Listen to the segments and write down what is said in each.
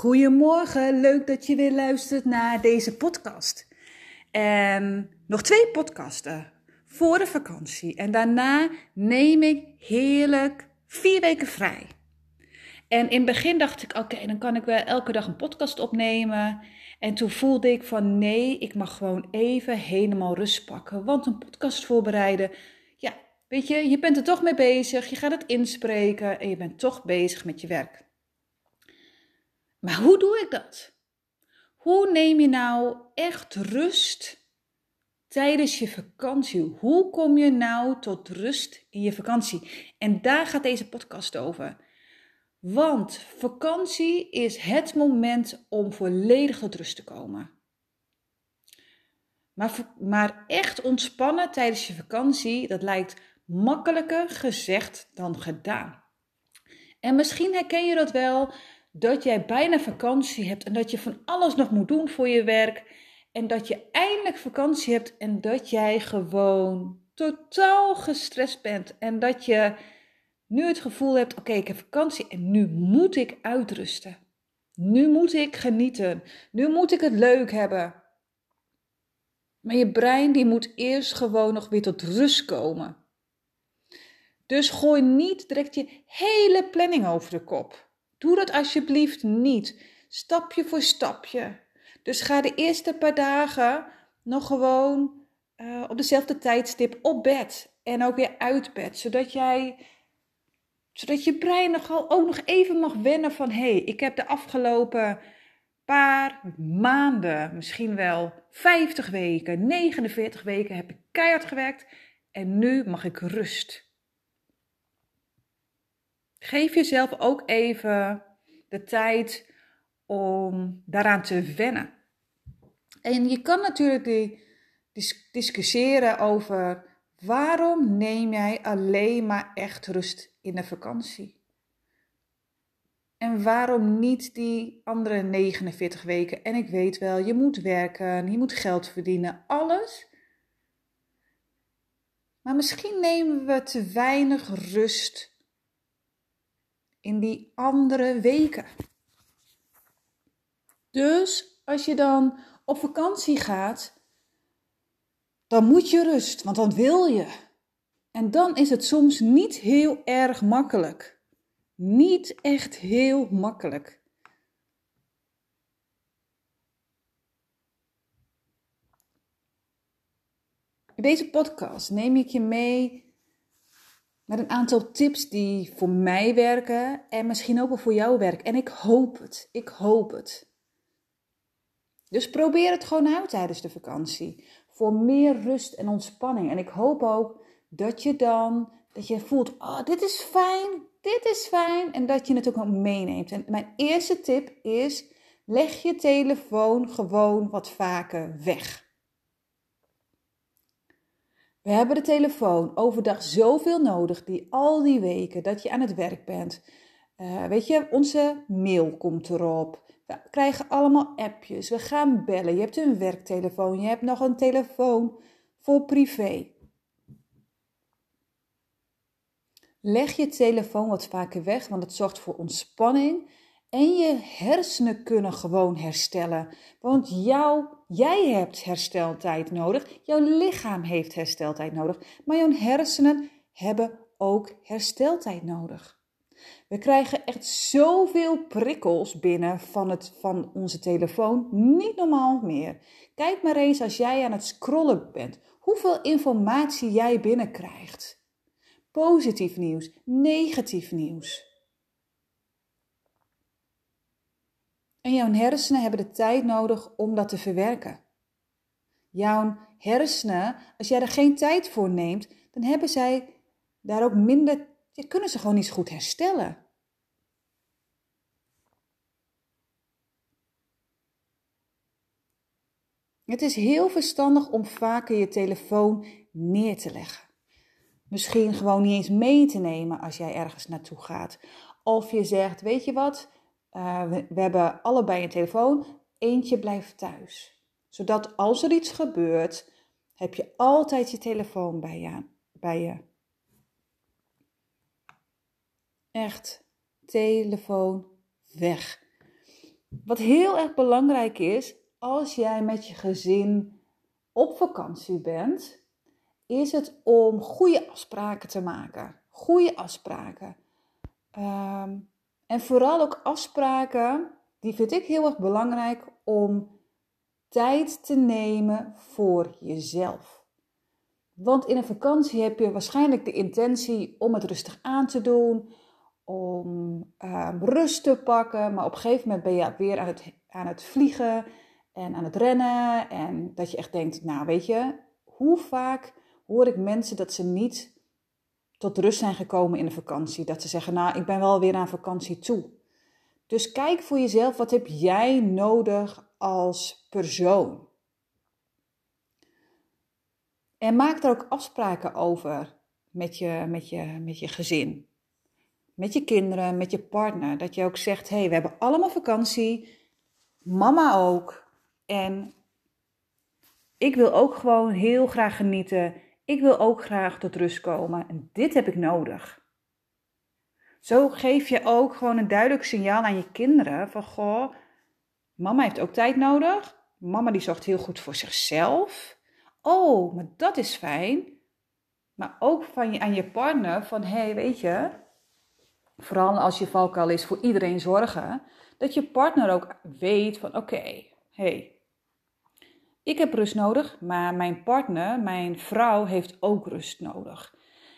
Goedemorgen, leuk dat je weer luistert naar deze podcast. En nog twee podcasten voor de vakantie. En daarna neem ik heerlijk vier weken vrij. En in het begin dacht ik, oké, dan kan ik wel elke dag een podcast opnemen. En toen voelde ik van nee, ik mag gewoon even helemaal rust pakken. Want een podcast voorbereiden, ja, weet je, je bent er toch mee bezig. Je gaat het inspreken en je bent toch bezig met je werk. Maar hoe doe ik dat? Hoe neem je nou echt rust tijdens je vakantie? Hoe kom je nou tot rust in je vakantie? En daar gaat deze podcast over. Want vakantie is het moment om volledig tot rust te komen. Maar, maar echt ontspannen tijdens je vakantie, dat lijkt makkelijker gezegd dan gedaan. En misschien herken je dat wel dat jij bijna vakantie hebt en dat je van alles nog moet doen voor je werk. En dat je eindelijk vakantie hebt en dat jij gewoon totaal gestrest bent. En dat je nu het gevoel hebt: oké, ik heb vakantie en nu moet ik uitrusten. Nu moet ik genieten. Nu moet ik het leuk hebben. Maar je brein die moet eerst gewoon nog weer tot rust komen. Dus gooi niet direct je hele planning over de kop. Doe dat alsjeblieft niet. Stapje voor stapje. Dus ga de eerste paar dagen nog gewoon uh, op dezelfde tijdstip op bed. En ook weer uit bed. Zodat jij zodat je brein nog, ook nog even mag wennen van hé, hey, ik heb de afgelopen paar maanden, misschien wel 50 weken, 49 weken heb ik keihard gewerkt en nu mag ik rust. Geef jezelf ook even de tijd om daaraan te wennen. En je kan natuurlijk discussiëren over waarom neem jij alleen maar echt rust in de vakantie? En waarom niet die andere 49 weken? En ik weet wel, je moet werken, je moet geld verdienen, alles. Maar misschien nemen we te weinig rust in die andere weken. Dus als je dan op vakantie gaat, dan moet je rust, want dan wil je. En dan is het soms niet heel erg makkelijk. Niet echt heel makkelijk. In deze podcast neem ik je mee met een aantal tips die voor mij werken en misschien ook wel voor jou werken. En ik hoop het, ik hoop het. Dus probeer het gewoon uit tijdens de vakantie. Voor meer rust en ontspanning. En ik hoop ook dat je dan, dat je voelt, oh dit is fijn, dit is fijn. En dat je het ook meeneemt. En mijn eerste tip is, leg je telefoon gewoon wat vaker weg. We hebben de telefoon overdag zoveel nodig, die al die weken dat je aan het werk bent. Uh, weet je, onze mail komt erop. We krijgen allemaal appjes. We gaan bellen. Je hebt een werktelefoon. Je hebt nog een telefoon voor privé. Leg je telefoon wat vaker weg, want het zorgt voor ontspanning en je hersenen kunnen gewoon herstellen. Want jou, jij hebt hersteltijd nodig. Jouw lichaam heeft hersteltijd nodig. Maar jouw hersenen hebben ook hersteltijd nodig. We krijgen echt zoveel prikkels binnen van, het, van onze telefoon. Niet normaal meer. Kijk maar eens als jij aan het scrollen bent. Hoeveel informatie jij binnenkrijgt. Positief nieuws, negatief nieuws. En jouw hersenen hebben de tijd nodig om dat te verwerken. Jouw hersenen, als jij er geen tijd voor neemt, dan hebben zij daar ook minder, kunnen ze gewoon niet zo goed herstellen. Het is heel verstandig om vaker je telefoon neer te leggen. Misschien gewoon niet eens mee te nemen als jij ergens naartoe gaat. Of je zegt, weet je wat, uh, we, hebben allebei een telefoon. Eentje blijft thuis. Zodat als er iets gebeurt, heb je altijd je telefoon bij je. Bij je. Echt, telefoon weg. wat heel erg belangrijk is, als jij met je gezin op vakantie bent, is het om goede afspraken te maken. Goede afspraken. Ehm, en vooral ook afspraken, die vind ik heel erg belangrijk om tijd te nemen voor jezelf. Want in een vakantie heb je waarschijnlijk de intentie om het rustig aan te doen, om ehm, rust te pakken, maar op een gegeven moment ben je weer aan het, aan het vliegen en aan het rennen. En dat je echt denkt, nou weet je, hoe vaak hoor ik mensen dat ze niet tot rust zijn gekomen in de vakantie. Dat ze zeggen, nou ik ben wel weer aan vakantie toe. Dus kijk voor jezelf, wat heb jij nodig als persoon? En maak er ook afspraken over met je, met je, met je gezin. Met je kinderen, met je partner. Dat je ook zegt, hé, hey, we hebben allemaal vakantie. Mama ook. En ik wil ook gewoon heel graag genieten. Ik wil ook graag tot rust komen. En dit heb ik nodig. Zo geef je ook gewoon een duidelijk signaal aan je kinderen van goh, mama heeft ook tijd nodig. Mama die zorgt heel goed voor zichzelf. Oh, maar dat is fijn. Maar ook van je, aan je partner van hé, hey, weet je, vooral als je valkuil is voor iedereen zorgen, dat je partner ook weet van oké, hé, hey, ik heb rust nodig, maar mijn partner, mijn vrouw, heeft ook rust nodig.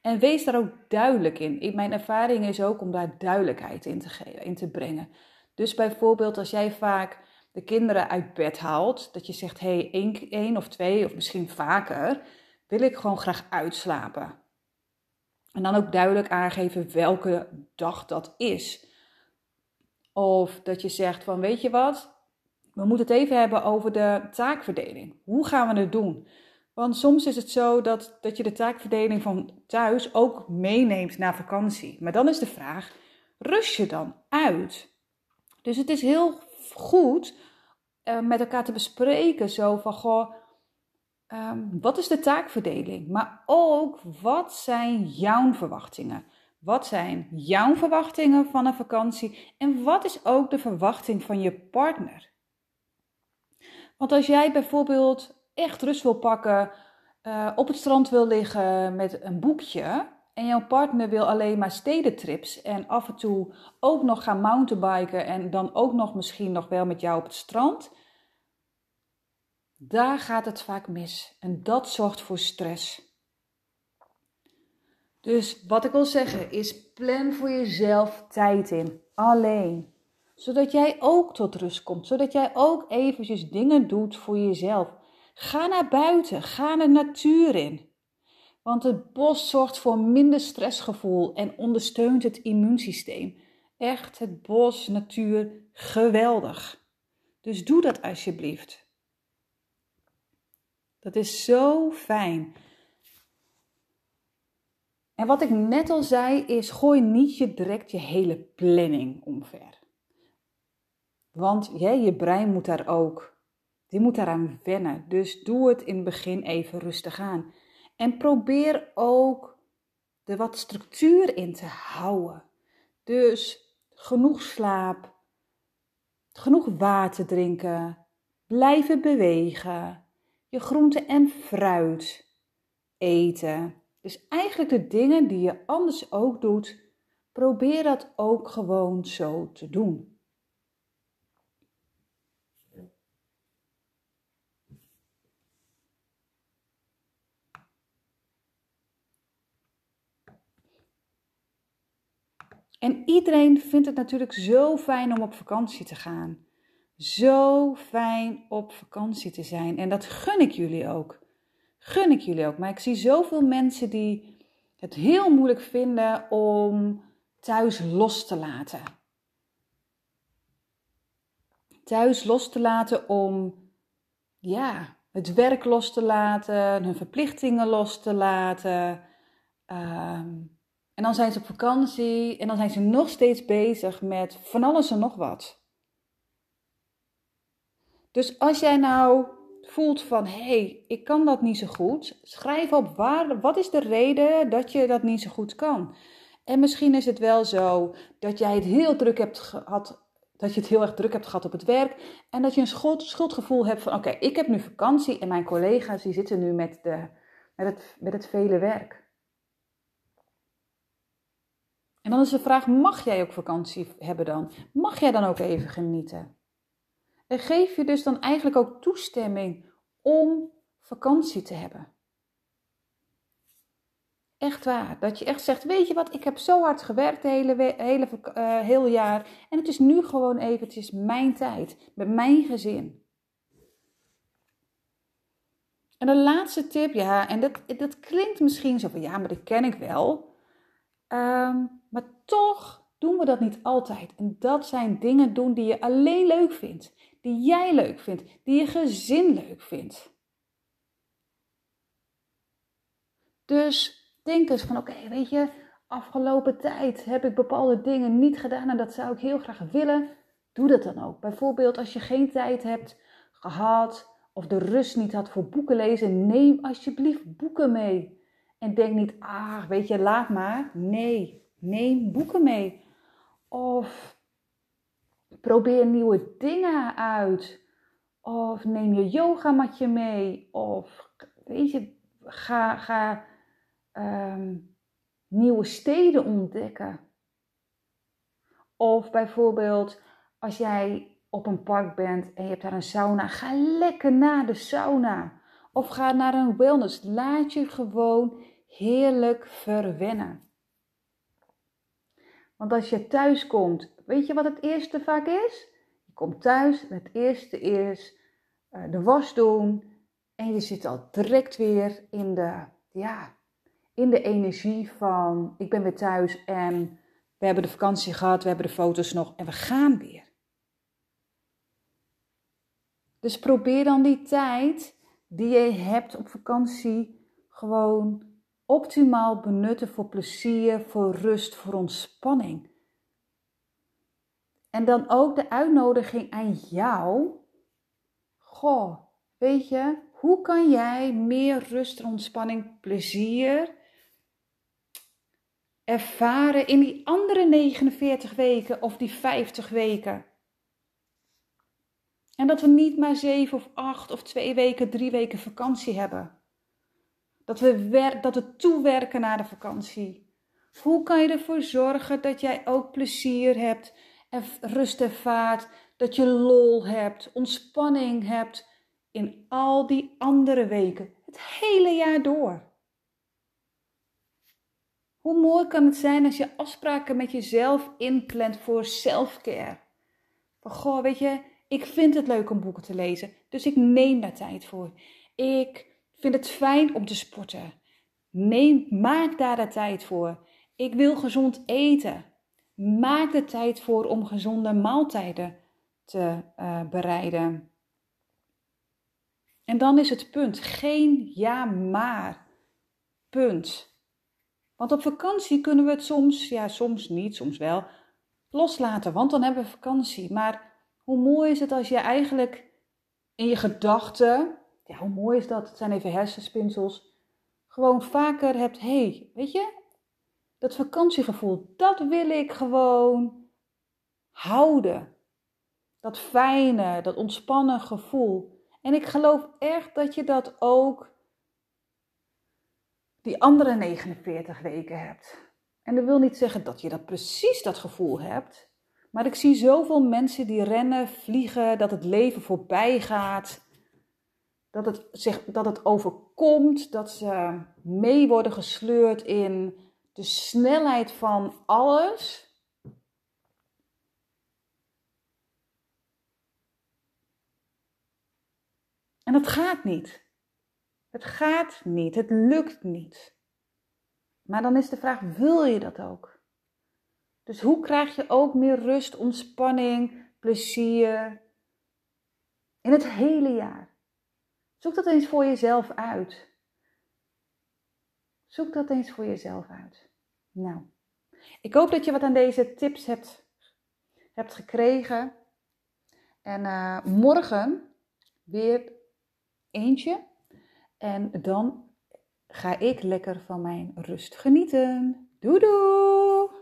En wees daar ook duidelijk in. Mijn ervaring is ook om daar duidelijkheid in te, geven, in te brengen. Dus bijvoorbeeld als jij vaak de kinderen uit bed haalt, dat je zegt, hé, hey, één, één of twee of misschien vaker, wil ik gewoon graag uitslapen. En dan ook duidelijk aangeven welke dag dat is. Of dat je zegt van, weet je wat, we moeten het even hebben over de taakverdeling. Hoe gaan we het doen? Want soms is het zo dat, dat je de taakverdeling van thuis ook meeneemt naar vakantie. Maar dan is de vraag, rust je dan uit? Dus het is heel goed uh, met elkaar te bespreken zo van, goh, um, wat is de taakverdeling? Maar ook, wat zijn jouw verwachtingen? Wat zijn jouw verwachtingen van een vakantie? En wat is ook de verwachting van je partner? Want als jij bijvoorbeeld echt rust wil pakken, uh, op het strand wil liggen met een boekje en jouw partner wil alleen maar stedentrips en af en toe ook nog gaan mountainbiken en dan ook nog misschien nog wel met jou op het strand, daar gaat het vaak mis en dat zorgt voor stress. Dus wat ik wil zeggen is plan voor jezelf tijd in, alleen zodat jij ook tot rust komt. Zodat jij ook eventjes dingen doet voor jezelf. Ga naar buiten. Ga de natuur in. Want het bos zorgt voor minder stressgevoel en ondersteunt het immuunsysteem. Echt het bos, natuur, geweldig. Dus doe dat alsjeblieft. Dat is zo fijn. En wat ik net al zei is, gooi niet je direct je hele planning omver. Want ja, je brein moet daar ook, die moet daaraan wennen. Dus doe het in het begin even rustig aan. En probeer ook er wat structuur in te houden. Dus genoeg slaap, genoeg water drinken, blijven bewegen, je groente en fruit eten. Dus eigenlijk de dingen die je anders ook doet, probeer dat ook gewoon zo te doen. En iedereen vindt het natuurlijk zo fijn om op vakantie te gaan. Zo fijn op vakantie te zijn. En dat gun ik jullie ook. Gun ik jullie ook. Maar ik zie zoveel mensen die het heel moeilijk vinden om thuis los te laten. Thuis los te laten om, ja, het werk los te laten, hun verplichtingen los te laten. Um, en dan zijn ze op vakantie en dan zijn ze nog steeds bezig met van alles en nog wat. Dus als jij nou voelt van hé, hey, ik kan dat niet zo goed, schrijf op waar, wat is de reden dat je dat niet zo goed kan. En misschien is het wel zo dat jij het heel druk hebt gehad dat je het heel erg druk hebt gehad op het werk. En dat je een schuld, schuldgevoel hebt van oké, ik heb nu vakantie en mijn collega's die zitten nu met, de, met, het, met het vele werk. En dan is de vraag, mag jij ook vakantie hebben dan? Mag jij dan ook even genieten? En geef je dus dan eigenlijk ook toestemming om vakantie te hebben. Echt waar. Dat je echt zegt, weet je wat, ik heb zo hard gewerkt de hele, hele uh, heel jaar. En het is nu gewoon eventjes mijn tijd. Met mijn gezin. En de laatste tip, ja, en dat, dat klinkt misschien zo van, ja, maar dat ken ik wel. Um, toch doen we dat niet altijd. En dat zijn dingen doen die je alleen leuk vindt. Die jij leuk vindt. Die je gezin leuk vindt. Dus denk eens van oké, weet je, afgelopen tijd heb ik bepaalde dingen niet gedaan en dat zou ik heel graag willen. Doe dat dan ook. Bijvoorbeeld als je geen tijd hebt gehad of de rust niet had voor boeken lezen, neem alsjeblieft boeken mee. En denk niet, ah, weet je, laat maar. Nee, neem boeken mee. Of probeer nieuwe dingen uit. Of neem je yogamatje mee. Of weet je, ga, ga Ehm, nieuwe steden ontdekken. Of bijvoorbeeld als jij op een park bent en je hebt daar een sauna, ga lekker naar de sauna. Of ga naar een wellness. Laat je gewoon heerlijk verwennen. Want als je thuis komt, weet je wat het eerste vaak is? Je komt thuis het eerste is uh, de was doen. En je zit al direct weer in de, ja, in de energie van ik ben weer thuis en we hebben de vakantie gehad, we hebben de foto's nog en we gaan weer. Dus probeer dan die tijd die je hebt op vakantie gewoon optimaal benutten voor plezier, voor rust, voor ontspanning. En dan ook de uitnodiging aan jou. Goh, weet je, hoe kan jij meer rust ontspanning, plezier ervaren in die andere 49 weken of die 50 weken. En dat we niet maar 7 of 8 of 2 weken, 3 weken vakantie hebben. Dat we, dat we toewerken naar de vakantie. Hoe kan je ervoor zorgen dat jij ook plezier hebt, en rust ervaart, dat je lol hebt, ontspanning hebt in al die andere weken, het hele jaar door? Hoe mooi kan het zijn als je afspraken met jezelf inplant voor selfcare? Van goh, weet je, ik vind het leuk om boeken te lezen, dus ik neem daar tijd voor. Ik vind het fijn om te sporten. Neem, maak daar de tijd voor. Ik wil gezond eten. Maak de tijd voor om gezonde maaltijden te uh, bereiden. En dan is het punt. Geen ja maar. Punt. Want op vakantie kunnen we het soms, ja, soms niet, soms wel, loslaten, want dan hebben we vakantie. Maar hoe mooi is het als je eigenlijk in je gedachten, ja, hoe mooi is dat? Het zijn even hersenspinsels. Gewoon vaker hebt, hé, hey, weet je, dat vakantiegevoel, dat wil ik gewoon houden. Dat fijne, dat ontspannen gevoel. En ik geloof echt dat je dat ook die andere 49 weken hebt. En dat wil niet zeggen dat je dat precies dat gevoel hebt. Maar ik zie zoveel mensen die rennen, vliegen, dat het leven voorbij gaat. Dat het, zich, dat het overkomt, dat ze mee worden gesleurd in de snelheid van alles. En dat gaat niet. Het gaat niet, het lukt niet. Maar dan is de vraag: wil je dat ook? Dus hoe krijg je ook meer rust, ontspanning, plezier in het hele jaar? Zoek dat eens voor jezelf uit. Zoek dat eens voor jezelf uit. Nou, ik hoop dat je wat aan deze tips hebt, hebt gekregen. En uh, morgen weer eentje en dan ga ik lekker van mijn rust genieten. Doei doei!